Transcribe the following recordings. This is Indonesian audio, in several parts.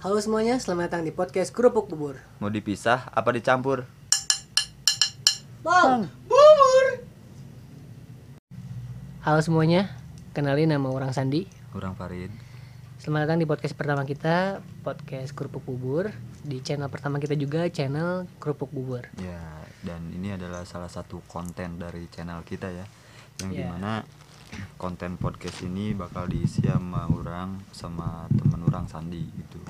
Halo semuanya, selamat datang di podcast Kerupuk Bubur. Mau dipisah apa dicampur? Bang, bubur. Halo semuanya, kenalin nama orang Sandi. Kurang Farid. Selamat datang di podcast pertama kita, podcast Kerupuk Bubur. Di channel pertama kita juga, channel Kerupuk Bubur. Ya, dan ini adalah salah satu konten dari channel kita ya. Yang Ya. di mana konten podcast ini bakal diisi sama orang sama temen orang Sandi gitu.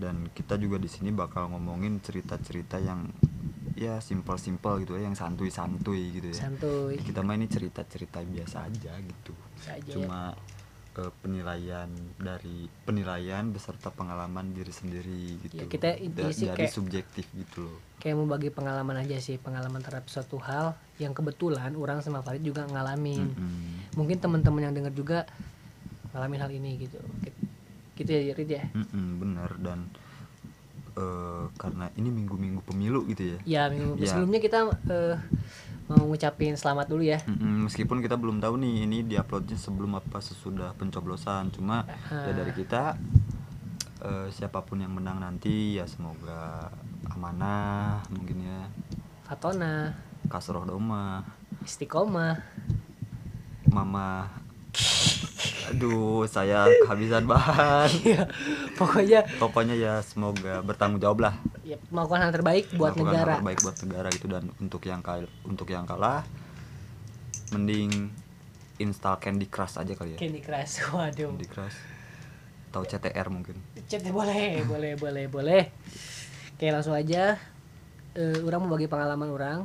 Dan kita juga di sini bakal ngomongin cerita-cerita yang ya simpel-simpel gitu ya, yang santuy-santuy gitu ya. Santuy. Kita mah ini cerita-cerita biasa aja gitu. Aja ya. Cuma eh, penilaian dari penilaian beserta pengalaman diri sendiri gitu. Ya, kita Da- sih dari kayak- subjektif gitu loh. Kayak mau bagi pengalaman aja sih, pengalaman terhadap suatu hal yang kebetulan orang sama Farid juga ngalamin. Mm-mm. Mungkin teman-teman yang dengar juga ngalamin hal ini gitu. Gitu ya, Rid ya. Mm-mm, bener dan eh, karena ini minggu-minggu pemilu gitu ya. Ya, minggu Ya. sebelumnya kita eh, mau ngucapin selamat dulu ya. Mm-mm, meskipun kita belum tahu nih ini diuploadnya sebelum apa sesudah pencoblosan, cuma ya dari kita eh, siapa pun yang menang nanti ya semoga amanah mungkin ya Fatona, kasroh doma Istiqomah. mama aduh saya kehabisan bahan Iya, pokoknya pokoknya ya semoga bertanggung jawab lah ya, melakukan hal terbaik buat Melakukan hal negara. terbaik buat negara gitu dan untuk yang kal untuk yang kalah mending install Candy Crush aja kali ya Candy Crush, waduh. Candy Crush atau CTR mungkin Chat boleh, boleh, boleh, boleh. Oke, langsung aja. Eh, orang mau bagi pengalaman orang.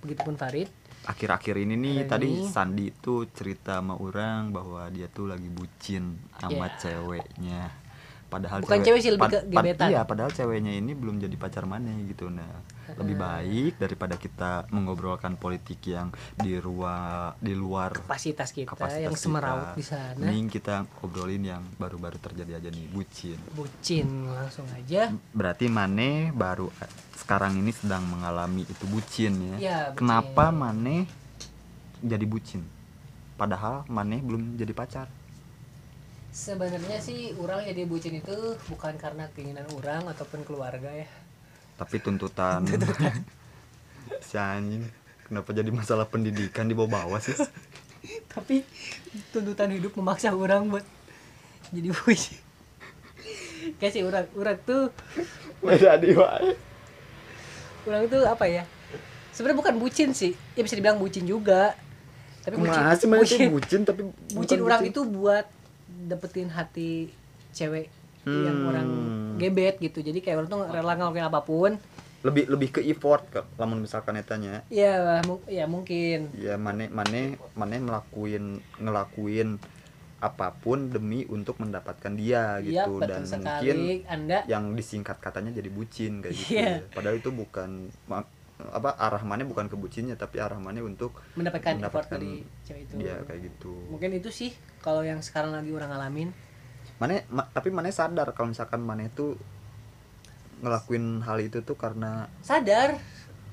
Begitupun Farid. Akhir-akhir ini nih Hari tadi ini. Sandi itu cerita sama orang bahwa dia tuh lagi bucin sama Ya. ceweknya padahal Bukan cewek sih, lebih ke gebetan. iya padahal ceweknya ini belum jadi pacar mana gitu nah lebih baik daripada kita mengobrolkan politik yang di ruang di luar Kapasitas kita kapasitas yang semeraut kita. di sana. mending kita obrolin yang baru-baru terjadi aja nih bucin Bucin langsung aja. berarti Mane baru eh, sekarang ini sedang mengalami itu bucin ya. Iya, bucin. Kenapa Mane jadi bucin? Padahal Mane belum jadi pacar. Sebenarnya sih orang jadi bucin itu bukan karena keinginan orang ataupun keluarga ya. Tapi tuntutan si anjing kenapa jadi masalah pendidikan di bawah-bawah sih? Tapi tuntutan hidup memaksa orang buat jadi bucin. Kayak sih orang orang tuh Beda di wae. orang tuh apa ya sebenarnya bukan bucin sih ya bisa dibilang bucin juga tapi bucin Kumaha sih Mane tuh bucin, bucin tapi bucin orang itu buat dapetin hati cewek yang Hmm. orang gebet gitu jadi kayak orang tuh rela ngelakuin apa pun lebih lebih ke effort ke lamun misalkan etanya ya mu- ya mungkin ya Mane Mane Mane ngelakuin ngelakuin apa pun demi untuk mendapatkan dia Iya gitu dan mungkin anda yang disingkat katanya jadi bucin kayak gitu Iya. ya. padahal itu bukan apa arah mana bukan ke bucinnya tapi arah mana untuk mendapatkan, effort mendapatkan dari cewek itu. Dia kayak gitu. Mungkin itu sih kalau yang sekarang lagi orang alamin mana ma- tapi mana sadar kalau misalkan mana itu ngelakuin hal itu tuh karena sadar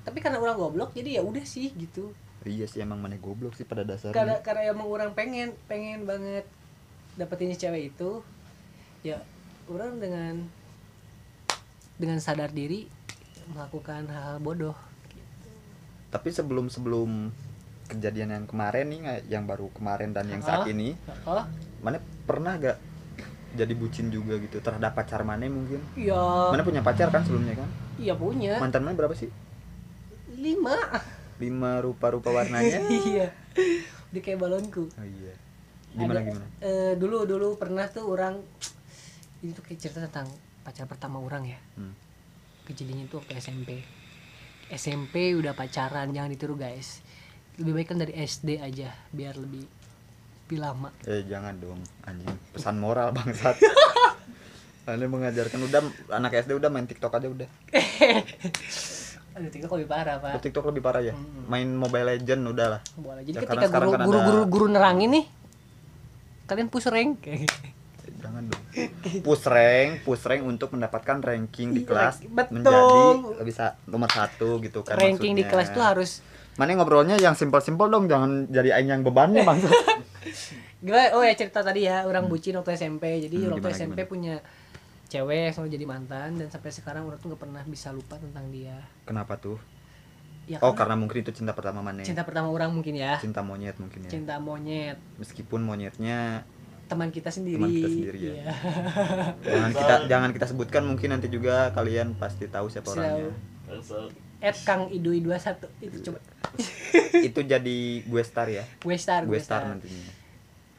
tapi karena orang goblok jadi ya udah sih gitu. Iya sih emang mana goblok sih pada dasarnya. Karena karena emang orang pengen pengen banget dapetin cewek itu ya orang dengan dengan sadar diri melakukan hal-hal bodoh tapi sebelum sebelum kejadian yang kemarin nih yang baru kemarin dan yang saat ini oh mana pernah gak jadi bucin juga gitu terhadap pacar mana mungkin? Iya mana punya pacar kan sebelumnya kan? Iya punya. Mantan mana berapa sih? Lima. Lima rupa-rupa warnanya? Iya. Di kayak balonku. Oh iya. Gimana Ada- gimana eh, dulu dulu pernah tuh orang ini tuh kayak cerita tentang pacar pertama orang ya. Hmm. kejadiannya itu waktu SMP SMP udah pacaran jangan ditiru guys. Lebih baik kan dari SD aja biar lebih lebih lama. Eh jangan dong anjing. Pesan moral bangsat. Anda mengajarkan udah anak SD udah main TikTok aja udah. Aduh TikTok lebih parah Oh, pak TikTok lebih parah ya? Main Mobile Legend udah lah. Boleh jadi Ya, ketika karena sekarang guru, kan guru ada- guru guru nerangin nih. Kalian push rank jangan dong push rank push rank untuk mendapatkan ranking di Iya, kelas betul. menjadi bisa nomor satu gitu kan ranking di maksudnya. kelas tuh harus mana ngobrolnya yang simpel-simpel dong jangan jadi aing yang bebannya bang Gimana? Oh ya cerita tadi ya orang bucin waktu SMP. Jadi Hmm, waktu gimana, SMP gimana? punya cewek selalu jadi mantan dan sampai sekarang orang tuh nggak pernah bisa lupa tentang dia kenapa tuh ya oh karena mungkin itu cinta pertama mana cinta pertama orang mungkin ya cinta monyet mungkin ya cinta monyet meskipun monyetnya teman kita sendiri. Teman kita sendiri ya. Iya. jangan kita jangan kita sebutkan mungkin nanti juga kalian pasti tahu siapa orangnya. At kang idui 21 itu coba. Itu jadi gue star ya. Gue star gue star star. nantinya.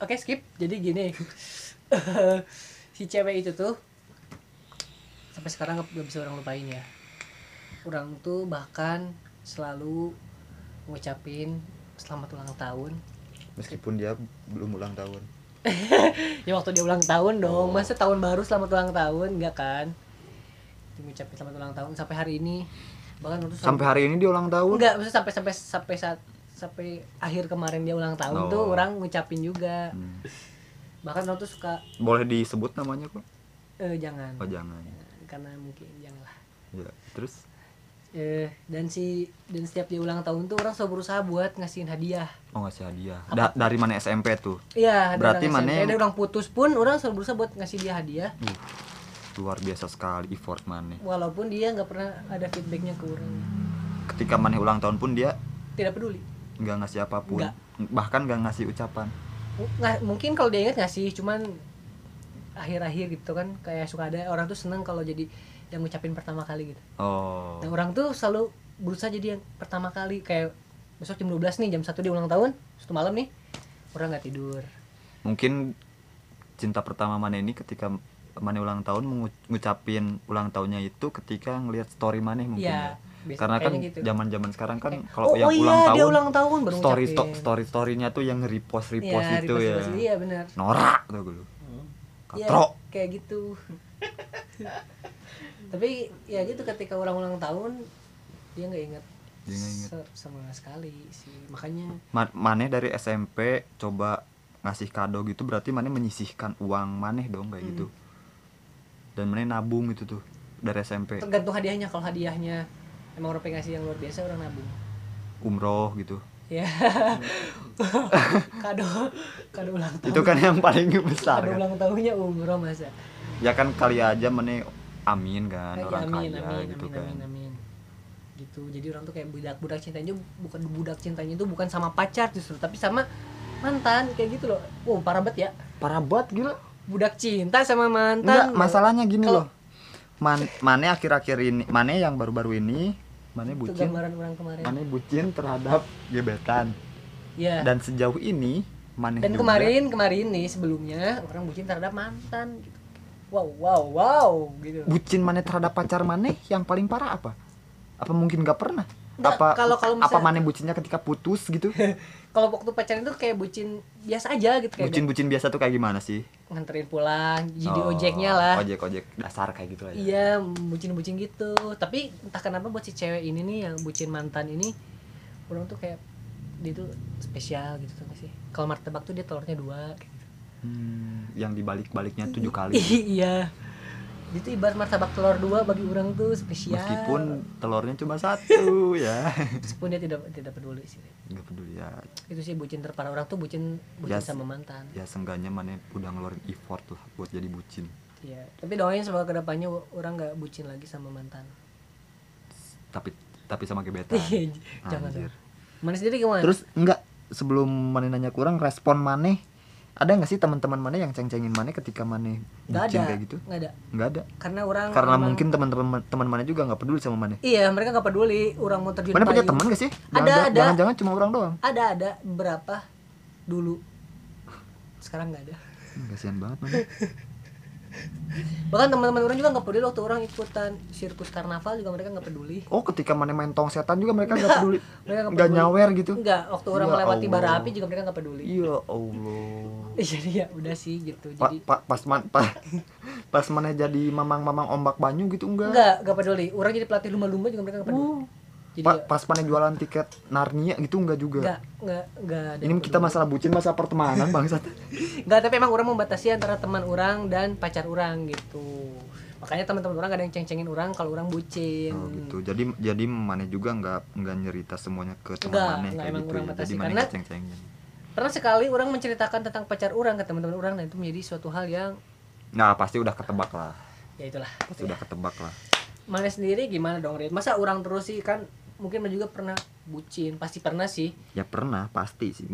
Oke skip. Jadi gini. Si cewek itu tuh sampai sekarang gak bisa orang lupain ya. Orang tuh bahkan selalu ngucapin selamat ulang tahun. Meskipun dia belum ulang tahun ya waktu dia ulang tahun dong. Oh. masa tahun baru selamat ulang tahun? Enggak kan? Ngucapin selamat ulang tahun sampai hari ini. Bahkan waktu sampai hari ini dia ulang tahun? Enggak maksudnya sampai sampai sampai saat sampai akhir kemarin dia ulang tahun tuh Oh. orang ngucapin juga. Hmm. bahkan tuh suka boleh disebut namanya kok? Eh jangan. Oh jangan. Karena mungkin janganlah. Ya terus eh dan si dan setiap dia ulang tahun tuh orang selalu berusaha buat ngasihin hadiah. Oh ngasih hadiah. Da- dari mana SMP tuh? Iya Berarti mana SMP, yang- orang putus pun orang selalu berusaha buat ngasih dia hadiah. Uh, luar biasa sekali effort mana walaupun dia nggak pernah ada feedbacknya ke orang. Ketika mana ulang tahun pun dia tidak peduli. nggak ngasih apa pun. Nggak. bahkan nggak ngasih ucapan. Nggak mungkin kalau dia ingat ngasih cuman akhir-akhir gitu kan kayak suka ada orang tuh seneng kalau jadi yang ngucapin pertama kali gitu. Oh. Nah orang tuh selalu berusaha jadi yang pertama kali kayak besok jam 12 nih jam satu dia ulang tahun satu malam nih orang nggak tidur. Mungkin cinta pertama mana ini ketika mana ulang tahun mengu- ngucapin ulang tahunnya itu ketika ngelihat story mana mungkin Iya, ya. biasa- karena kan gitu. zaman zaman sekarang kan kalau oh, yang oh iya, ulang dia tahun ulang tahun baru story sto- story storynya tuh yang repost repost Iya, itu ya. repost-repost, iya benar norak tuh gue Iya, katro kayak gitu tapi ya gitu ketika orang ulang tahun dia nggak ingat Dia nggak ingat. se- sama sekali sih. Makanya Ma- maneh dari SMP coba ngasih kado gitu berarti maneh menyisihkan uang maneh dong kayak Hmm. gitu dan maneh nabung itu tuh dari SMP tergantung hadiahnya. Kalau hadiahnya emang orang pengen ngasih yang luar biasa orang nabung. Umroh gitu. Ya. Kado kado ulang tahun itu kan yang paling besar kado kan? ulang tahunnya umroh masa? Ya kan kali aja maneh amin kan Kayak orang amin, kaya amin, gitu amin, kan. amin, amin. gitu jadi orang tuh kayak budak budak cintanya bukan budak cintanya itu bukan sama pacar justru tapi sama mantan kayak gitu loh. Wow parah banget ya. Parah banget gila. Budak cinta sama mantan. Enggak masalahnya gini Kalau- loh. Man, Mane akhir-akhir ini Mane yang baru-baru ini Mane itu bucin. gambaran orang kemarin. Mane bucin terhadap gebetan. Ya dan dan, sejauh ini Mane juga- kemarin kemarin nih sebelumnya orang bucin terhadap mantan wow wow wow gitu bucin Mane terhadap pacar Mane yang paling parah apa apa mungkin nggak pernah Nggak, apa kalau- kalau apa misalnya- Mane bucinnya ketika putus gitu kalau waktu pacaran itu kayak bucin biasa aja gitu kayak bucin-bucin biasa tuh kayak gimana sih nganterin pulang jadi Oh, ojeknya lah ojek ojek dasar kayak gitu lah ya Iya, bucin-bucin gitu. Tapi entah kenapa buat si cewek ini nih yang bucin mantan ini orang tuh kayak dia tuh spesial gitu tuh sih. Kalau martabak tuh dia telurnya dua kayak gitu. Hmm, yang dibalik-baliknya tujuh kali iya. Dia tuh ibarat martabak telur dua bagi orang tuh spesial. meskipun telurnya cuma satu ya meskipun dia tidak tidak peduli sih. nggak peduli ya Itu sih bucin terparah orang tuh bucin bucin Yes. sama mantan. ya seenggaknya mana udah ngeluarin effort lah buat jadi bucin Iya. Tapi doain semoga ke depannya orang nggak bucin lagi sama mantan. tapi tapi sama gebetan Jangan. Anjir. dong. Mana sendiri gimana? terus enggak sebelum mana nanya kurang respon mana ada nggak sih teman-teman mana yang ceng-cengin mana ketika mana bucin ada. kayak gitu Nggak ada. nggak ada Karena orang karena memang- mungkin teman-teman teman mana juga nggak peduli sama mana Iya, mereka nggak peduli orang mau terjun mana punya teman gak sih Ada, Jangan- ada. jangan-jangan cuma orang doang Ada, ada berapa dulu. Sekarang nggak ada. Kasihan banget mana Bahkan teman-teman orang juga nggak peduli waktu orang ikutan sirkus karnaval juga mereka nggak peduli. oh ketika mana main tong setan juga mereka nggak peduli nggak nggak nyawer gitu Enggak, waktu orang Ya melewati bara api juga mereka nggak peduli. iya allah Jadi ya udah sih gitu. Pa- Jadi pa- pas man, pa- pas mana jadi mamang-mamang ombak banyu gitu enggak enggak, enggak peduli. Orang jadi pelatih lumba-lumba juga mereka nggak peduli. Jadi Pa- pas mana jualan tiket Narnia gitu enggak juga? Enggak, enggak, enggak ada ini kita masalah bucin masalah pertemanan bangsat. Enggak, tapi emang orang membatasi antara teman orang dan pacar orang gitu. Makanya teman-teman orang ada yang ceng-cengin orang kalau orang bucin. oh, gitu. Jadi jadi mana juga enggak enggak nyerita semuanya ke teman Enggak, mana enggak, kayak emang gitu orang ya? Batasi. jadi mana Karena- ceng-cengin? Pernah sekali orang menceritakan tentang pacar orang ke teman-teman orang dan itu menjadi suatu hal yang nah pasti udah ketebak lah. Ya itulah. Pasti udah ketebak lah. Mana sendiri gimana dong Rit? masa orang terus sih kan mungkin juga pernah bucin. Pasti pernah sih. Ya pernah pasti sih.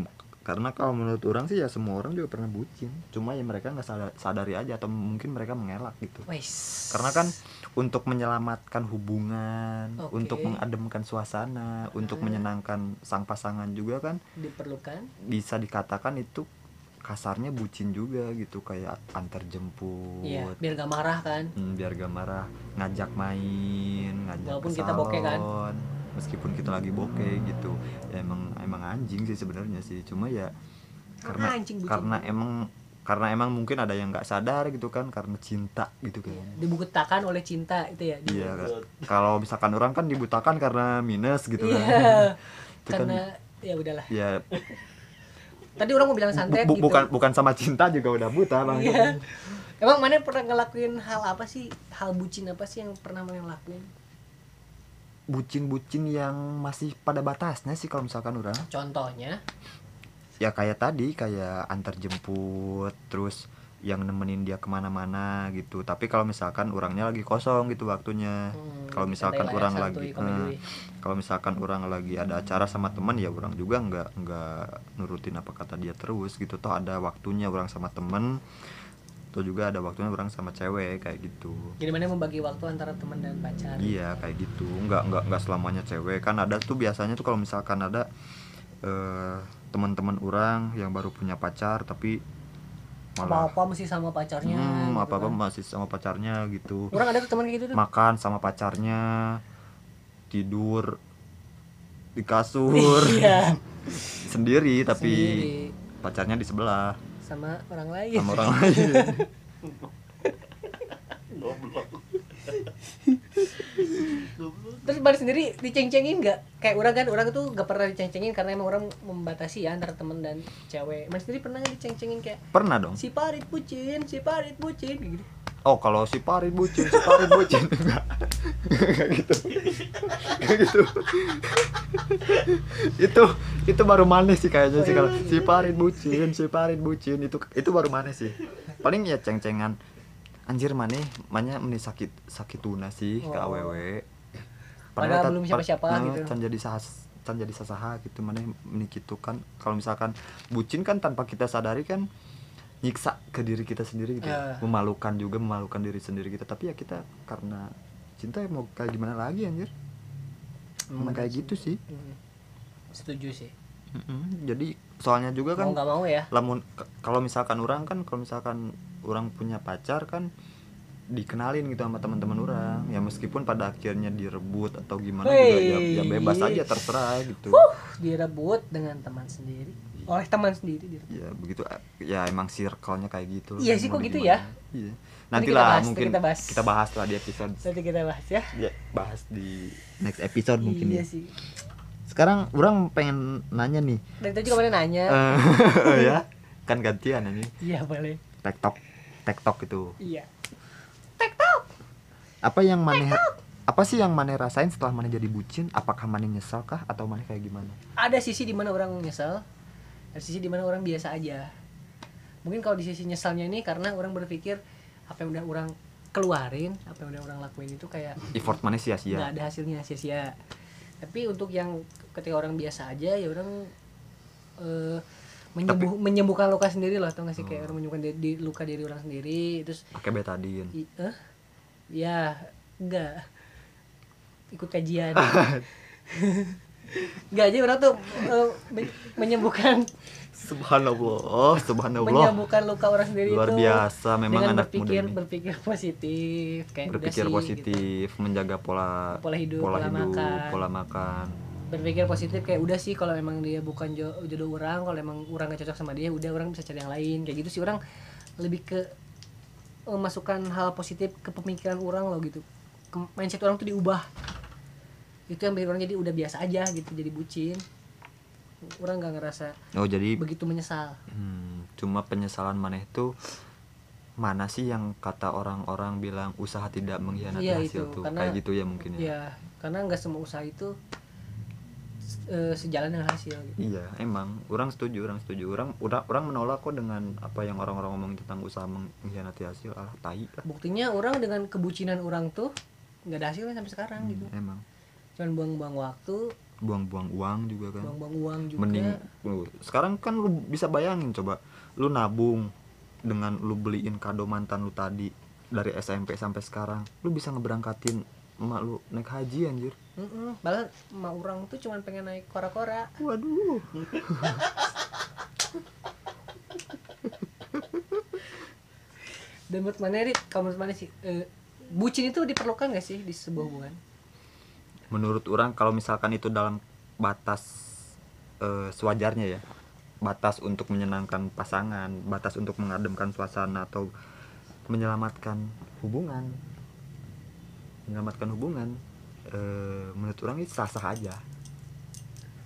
Karena kalau menurut orang sih ya semua orang juga pernah bucin. Cuma ya mereka nggak sadar, sadari aja atau mungkin mereka mengelak gitu. Wais. karena kan untuk menyelamatkan hubungan Oke. untuk mengademkan suasana untuk menyenangkan sang pasangan juga kan diperlukan. bisa dikatakan itu kasarnya bucin juga gitu. Kayak antar jemput. Iya biar gak marah kan. Hmm, biar gak marah ngajak main ngajak Walaupun ke kita bokeh kan? Meskipun kita lagi bokeh gitu ya emang emang anjing sih sebenarnya sih cuma ya Karena karena anjing bucin. karena emang karena emang mungkin ada yang nggak sadar gitu kan karena cinta gitu kan dibuktakan oleh cinta itu ya iya kan. kalau misalkan orang kan dibutakan karena minus gitu kan Iya. Itu kan- karena ya udahlah ya tadi orang mau bilang bu- santet bu- gitu bukan bukan sama cinta juga udah buta bang Iya. Emang mana pernah ngelakuin hal apa sih? Hal bucin apa sih yang pernah mana lakuin? Bucin-bucin yang masih pada batasnya sih kalau misalkan orang. Contohnya, ya kayak tadi kayak antar jemput terus yang nemenin dia ke mana-mana gitu. Tapi kalau misalkan orangnya lagi kosong gitu waktunya. Hmm, kalau misalkan orang lagi eh, kalau misalkan orang lagi ada acara sama teman ya orang juga nggak nggak nurutin apa kata dia terus gitu. Toh ada waktunya orang sama temen tuh juga ada waktunya orang sama cewek kayak gitu Jadi mana membagi waktu antara teman dan pacar? Iya kayak gitu, nggak nggak nggak selamanya cewek kan ada tuh biasanya tuh kalau misalkan ada eh teman-teman orang yang baru punya pacar tapi malah Apa-apa mesti sama pacarnya. hmm, gitu apa apa kan. masih sama pacarnya gitu, Orang ada tuh teman kayak gitu tuh. makan sama pacarnya, tidur di kasur Iya. sendiri tapi Sendiri. pacarnya di sebelah sama orang lain. sama orang lain. Terus balik sendiri diceng-cengin nggak? Kayak orang kan, orang tuh gak pernah diceng-cengin karena emang orang membatasi ya antara teman dan cewek. Mas sendiri pernah nggak diceng-cengin kayak Pernah dong. si Parit bucin, si Parit bucin kayak gitu. Oh kalau si Parit bucin, si Parit bucin enggak. Enggak gitu. Enggak gitu. itu itu baru manis sih kayaknya sih kalau si Parit bucin, si Parit bucin itu itu baru manis sih. Paling ya ceng-cengan. Anjir maneh, mannya meni sakit sakit tuna sih ke Oh. AWW. Padahal belum pa- siapa-siapa eh, gitu. Can jadi sahas can jadi sasaha gitu maneh meni gitu kan. Kalau misalkan bucin kan tanpa kita sadari kan nyiksa ke diri kita sendiri gitu Ya. memalukan juga memalukan diri sendiri kita tapi ya kita karena cinta ya mau kayak gimana lagi anjir emang kayak gitu sih Hmm. Setuju sih. Mm-mm. jadi soalnya juga kan Mau nggak mau ya. lamun kalau misalkan orang kan kalau misalkan orang punya pacar kan dikenalin gitu sama teman-teman orang ya meskipun pada akhirnya direbut atau gimana juga ya, ya bebas Wey. aja terserah gitu Direbut dengan teman sendiri. Oleh teman sendiri direbut. ya begitu ya emang circle-nya kayak gitu Iya sih, kok gitu gimana. ya? iya Nanti nanti kita lah mungkin kita bahas. kita bahas lah di episode Nanti kita bahas ya. ya bahas di next episode mungkin iya ya sih. sekarang orang pengen nanya nih Dari tadi juga mana nanya. Eh, ya kan gantian ini Iya boleh. tektok tektok itu Iya. apa yang maneh apa sih yang maneh rasain setelah maneh jadi bucin apakah maneh nyesal kah atau maneh kayak gimana Ada sisi di mana orang nyesel. Ada sisi di mana orang biasa aja. Mungkin kalau di sisi nyesalnya ini karena orang berpikir apa yang udah orang keluarin, apa yang udah orang lakuin itu kayak effort nggak sia-sia. ada hasilnya sia-sia. Tapi untuk yang ketika orang biasa aja ya orang eh, menyembuh menyembuhkan luka sendiri loh atau nggak sih? Oh. kayak orang menyembuhkan di, di- luka diri orang sendiri terus pakai betadine. I, eh, ya enggak ikut kajian enggak aja orang tuh eh, men- menyembuhkan. Subhanallah subhanallah. Menyembuhkan luka orang sendiri luar itu biasa memang dengan anak berpikir muda ini. berpikir positif kayak udah berpikir sih, gitu. positif menjaga pola Pola hidup, pola, pola hidup makan. pola makan. Berpikir positif kayak udah sih kalau emang dia bukan jo- jodoh orang kalau emang orang gak cocok sama dia udah orang bisa cari yang lain. Kayak gitu sih orang lebih ke memasukkan hal positif ke pemikiran orang loh gitu. Ke mindset orang tuh diubah itu yang bikin orang jadi udah biasa aja gitu jadi bucin. Orang gak ngerasa oh jadi begitu menyesal. Hmm, cuma penyesalan maneh itu mana sih yang kata orang-orang bilang usaha tidak mengkhianati Iya, hasil itu. tuh? Karena- kayak gitu ya mungkin ya? ya karena nggak semua usaha itu eh, sejalan dengan hasil gitu. iya emang. Orang setuju orang setuju. Orang orang orang menolak kok dengan apa yang orang-orang ngomong tentang usaha mengkhianati hasil. Ah tai lah. Buktinya orang dengan kebucinan orang tuh nggak ada hasilnya sampai sekarang Hmm, gitu. emang cuman buang-buang waktu. Buang-buang uang juga kan. Buang-buang uang juga. Mending lu sekarang kan lu bisa bayangin coba lu nabung dengan lu beliin kado mantan lu tadi dari SMP sampai sekarang lu bisa ngeberangkatin emak lu naik haji anjir. Mm-mm. malah emak orang tuh cuman pengen naik kora-kora. Waduh. Dan menurut mana kalau menurut mana sih? Eh, bucin itu diperlukan gak sih di sebuah hubungan menurut orang kalau misalkan itu dalam batas eh, sewajarnya ya batas untuk menyenangkan pasangan batas untuk mengademkan suasana atau menyelamatkan hubungan menyelamatkan hubungan eh, menurut orang itu sah sah aja.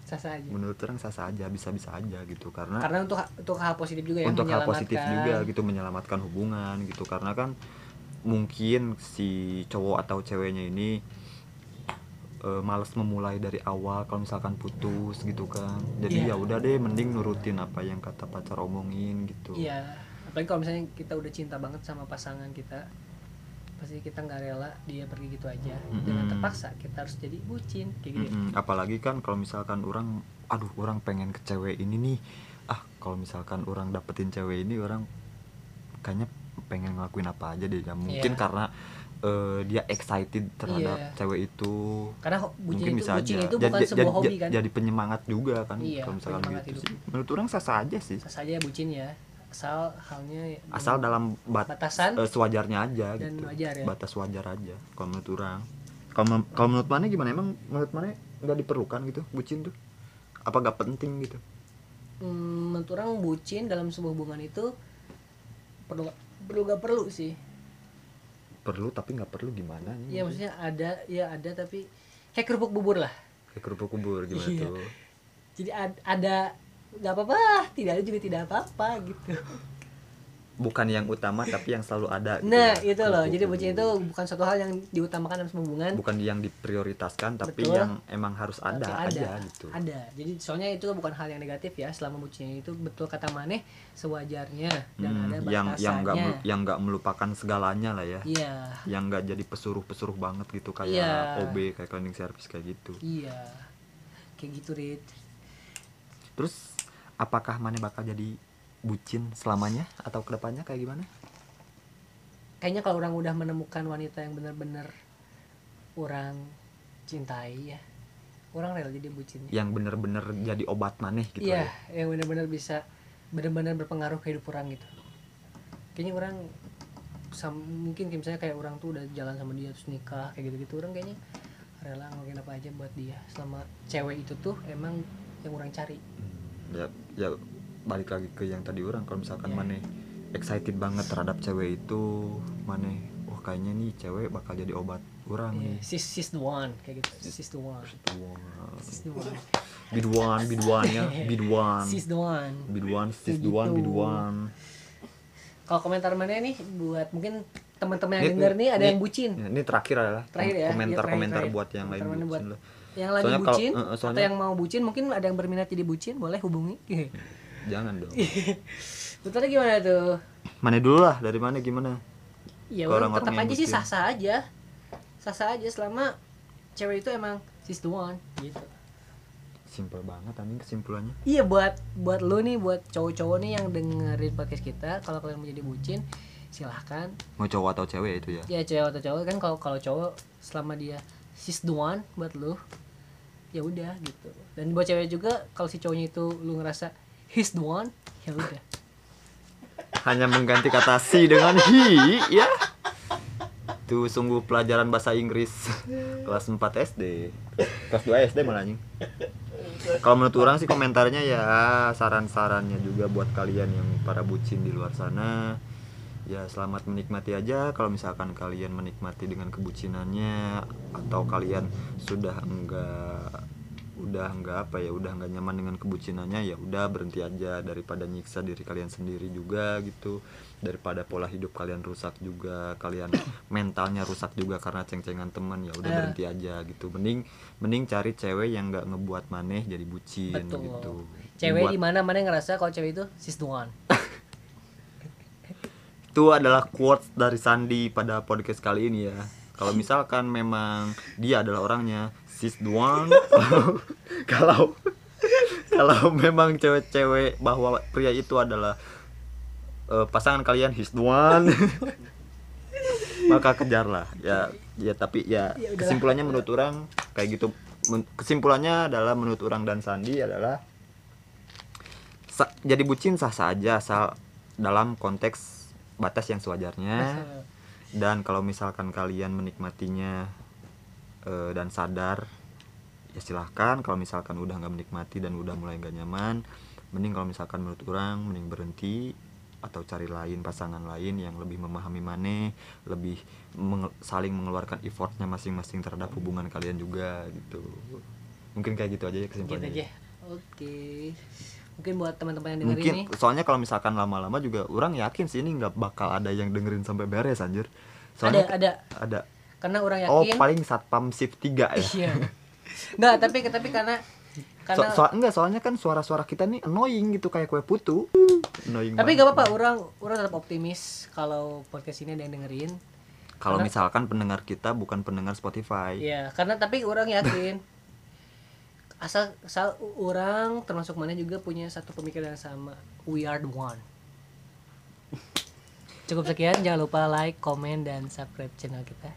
Sah aja. Menurut orang sah sah aja bisa bisa aja gitu karena karena untuk untuk hal positif juga ya untuk hal positif juga gitu menyelamatkan hubungan gitu. Karena kan mungkin si cowok atau ceweknya ini eh, males memulai dari awal kalau misalkan putus gitu kan jadi Iya. ya udah deh mending nurutin apa yang kata pacar omongin gitu iya apalagi kalau misalnya kita udah cinta banget sama pasangan kita pasti kita nggak rela dia pergi gitu aja dengan Mm-mm. terpaksa kita harus jadi bucin kayak gitu Mm-mm. apalagi kan kalau misalkan orang aduh orang pengen ke cewek ini nih ah kalau misalkan orang dapetin cewek ini orang kayaknya pengen ngelakuin apa aja deh ya mungkin Iya. karena eh, dia excited terhadap Iya. cewek itu. Karena mungkin itu bisa bucin aja. itu Jadi- bukan jadi- sebuah hobi jadi- kan? jadi penyemangat juga kan Iya, kalau misalkan gitu. hidup. sih menurut orang sah sah aja sih. Sah saja bucin ya asal halnya asal dalam bat- batasan eh, sewajarnya aja dan gitu. wajar ya. batas wajar aja kalau menurut orang. Kalau men- kalau menurut mana gimana? Emang menurut mana nggak diperlukan gitu bucin tuh? Apa gak penting gitu? Hmm, menurut orang bucin dalam sebuah hubungan itu perlu perlu gak perlu sih perlu tapi nggak perlu gimana nih? Ya maksudnya ada ya ada tapi kayak kerupuk bubur lah. Kayak kerupuk kubur gimana Iya. tuh? Jadi ad- ada nggak apa-apa tidak ada juga tidak apa-apa gitu bukan yang utama tapi yang selalu ada gitu nah ya, itu loh. Jadi bucin itu bukan suatu hal yang diutamakan dalam hubungan bukan yang diprioritaskan tapi Betul. yang emang harus ada, Tapi aja gitu. ada. Jadi soalnya itu bukan hal yang negatif ya selama bucinnya itu betul kata maneh sewajarnya dan Hmm, ada yang yang nggak yang nggak melupakan segalanya lah ya. Iya. Yang nggak jadi pesuruh-pesuruh banget gitu kayak Iya. OB kayak cleaning service kayak gitu. Iya. Kayak gitu Rit. Terus apakah mana bakal jadi bucin selamanya atau ke depannya kayak gimana? Kayaknya kalau orang udah menemukan wanita yang benar-benar orang cintai ya orang rela jadi bucin. Yang bener-bener jadi obat maneh gitu iya ya? yang benar-benar bisa benar-benar berpengaruh ke hidup orang gitu. Kayaknya orang sam- mungkin kayak misalnya kayak orang tuh udah jalan sama dia terus nikah kayak gitu-gitu. Orang kayaknya rela ngelakuin apa aja buat dia. Selama cewek itu tuh emang yang orang cari. Ya ya balik lagi ke yang tadi orang kalau misalkan Iya. maneh excited banget terhadap cewek itu maneh wah kayaknya nih cewek bakal jadi obat orang nih. Iya, sis sis the one kayak gitu. Sis the one. sis the one. Biduan biduan ya biduan sis the one. Biduan sis Kayak duan gitu. biduan kalau komentar mana nih buat mungkin teman-teman yang denger nih ada ini- yang bucin. Ya, ini terakhir adalah Terakhir ya, komentar iya, komentar buat yang lain mana bucin buat- lah. yang lagi Soalnya kalau- bucin eh, eh, atau soalnya- yang mau bucin mungkin ada yang berminat jadi bucin boleh hubungi jangan dong. Betulnya gimana tuh? Mana dulu lah dari mana gimana? Ya orang orang-orang tetap aja sih sah sah aja. Sah sah aja selama cewek itu emang sis the one gitu. Simpel banget anjing kesimpulannya. Iya buat buat lu nih buat cowok-cowok nih yang dengerin podcast kita kalau kalian mau jadi bucin silahkan. Mau cowok atau cewek itu ya? Ya cewek atau cowok kan kalau kalau cowok selama dia sis one buat lu ya udah gitu. Dan buat cewek juga kalau si cowoknya itu lu ngerasa he's the one. Ya udah. Hanya mengganti kata si dengan hi ya. Itu sungguh pelajaran bahasa Inggris. Kelas 4 SD kelas 2 SD malah anjing. Kalau menurut orang sih komentarnya ya saran-sarannya juga buat kalian yang para bucin di luar sana. Ya selamat menikmati aja kalau misalkan kalian menikmati dengan kebucinannya atau kalian sudah enggak udah nggak apa ya udah nggak nyaman dengan kebucinannya ya udah berhenti aja daripada nyiksa diri kalian sendiri juga gitu. Daripada pola hidup kalian rusak juga kalian mentalnya rusak juga karena ceng-cengan teman ya udah Eh. berhenti aja gitu. Mending mending cari cewek yang nggak ngebuat maneh jadi bucin Betul. gitu. Cewek Buat- di mana mana ngerasa kalau cewek itu sis one. Itu adalah quotes dari Sandi pada podcast kali ini ya. Kalau misalkan memang dia adalah orangnya sis doang. Kalau kalau memang cewek-cewek bahwa pria itu adalah eh, pasangan kalian his one. Maka kejarlah. Ya ya tapi ya Ya kesimpulannya menurut orang kayak gitu. Men- kesimpulannya adalah menurut orang dan Sandi adalah sa- jadi bucin sah sah aja asal dalam konteks batas yang sewajarnya. Dan kalau misalkan kalian menikmatinya eh, dan sadar ya silahkan kalau misalkan udah nggak menikmati dan udah mulai nggak nyaman mending kalau misalkan menurut orang mending berhenti atau cari lain pasangan lain yang lebih memahami maneh lebih menge- saling mengeluarkan effortnya masing-masing terhadap hubungan kalian juga gitu. Mungkin kayak gitu aja ya gitu kesimpulannya. aja. Oke. Mungkin buat teman-teman yang dengerin mungkin nih. soalnya kalau misalkan lama-lama juga orang yakin sih ini nggak bakal ada yang dengerin sampai beres anjir. Ada soalnya ada. ada karena orang oh yakin paling satpam shift 3 ya iya nggak tapi tapi karena So, karena so- enggak soalnya kan suara-suara kita nih annoying gitu kayak kue putu annoying tapi banget. gak apa-apa orang orang tetap optimis kalau podcast ini ada yang dengerin kalau misalkan pendengar kita bukan pendengar Spotify Iya, karena tapi orang yakin asal asal orang termasuk mana juga punya satu pemikiran yang sama. We are the one. Cukup sekian, jangan lupa like, komen dan subscribe channel kita.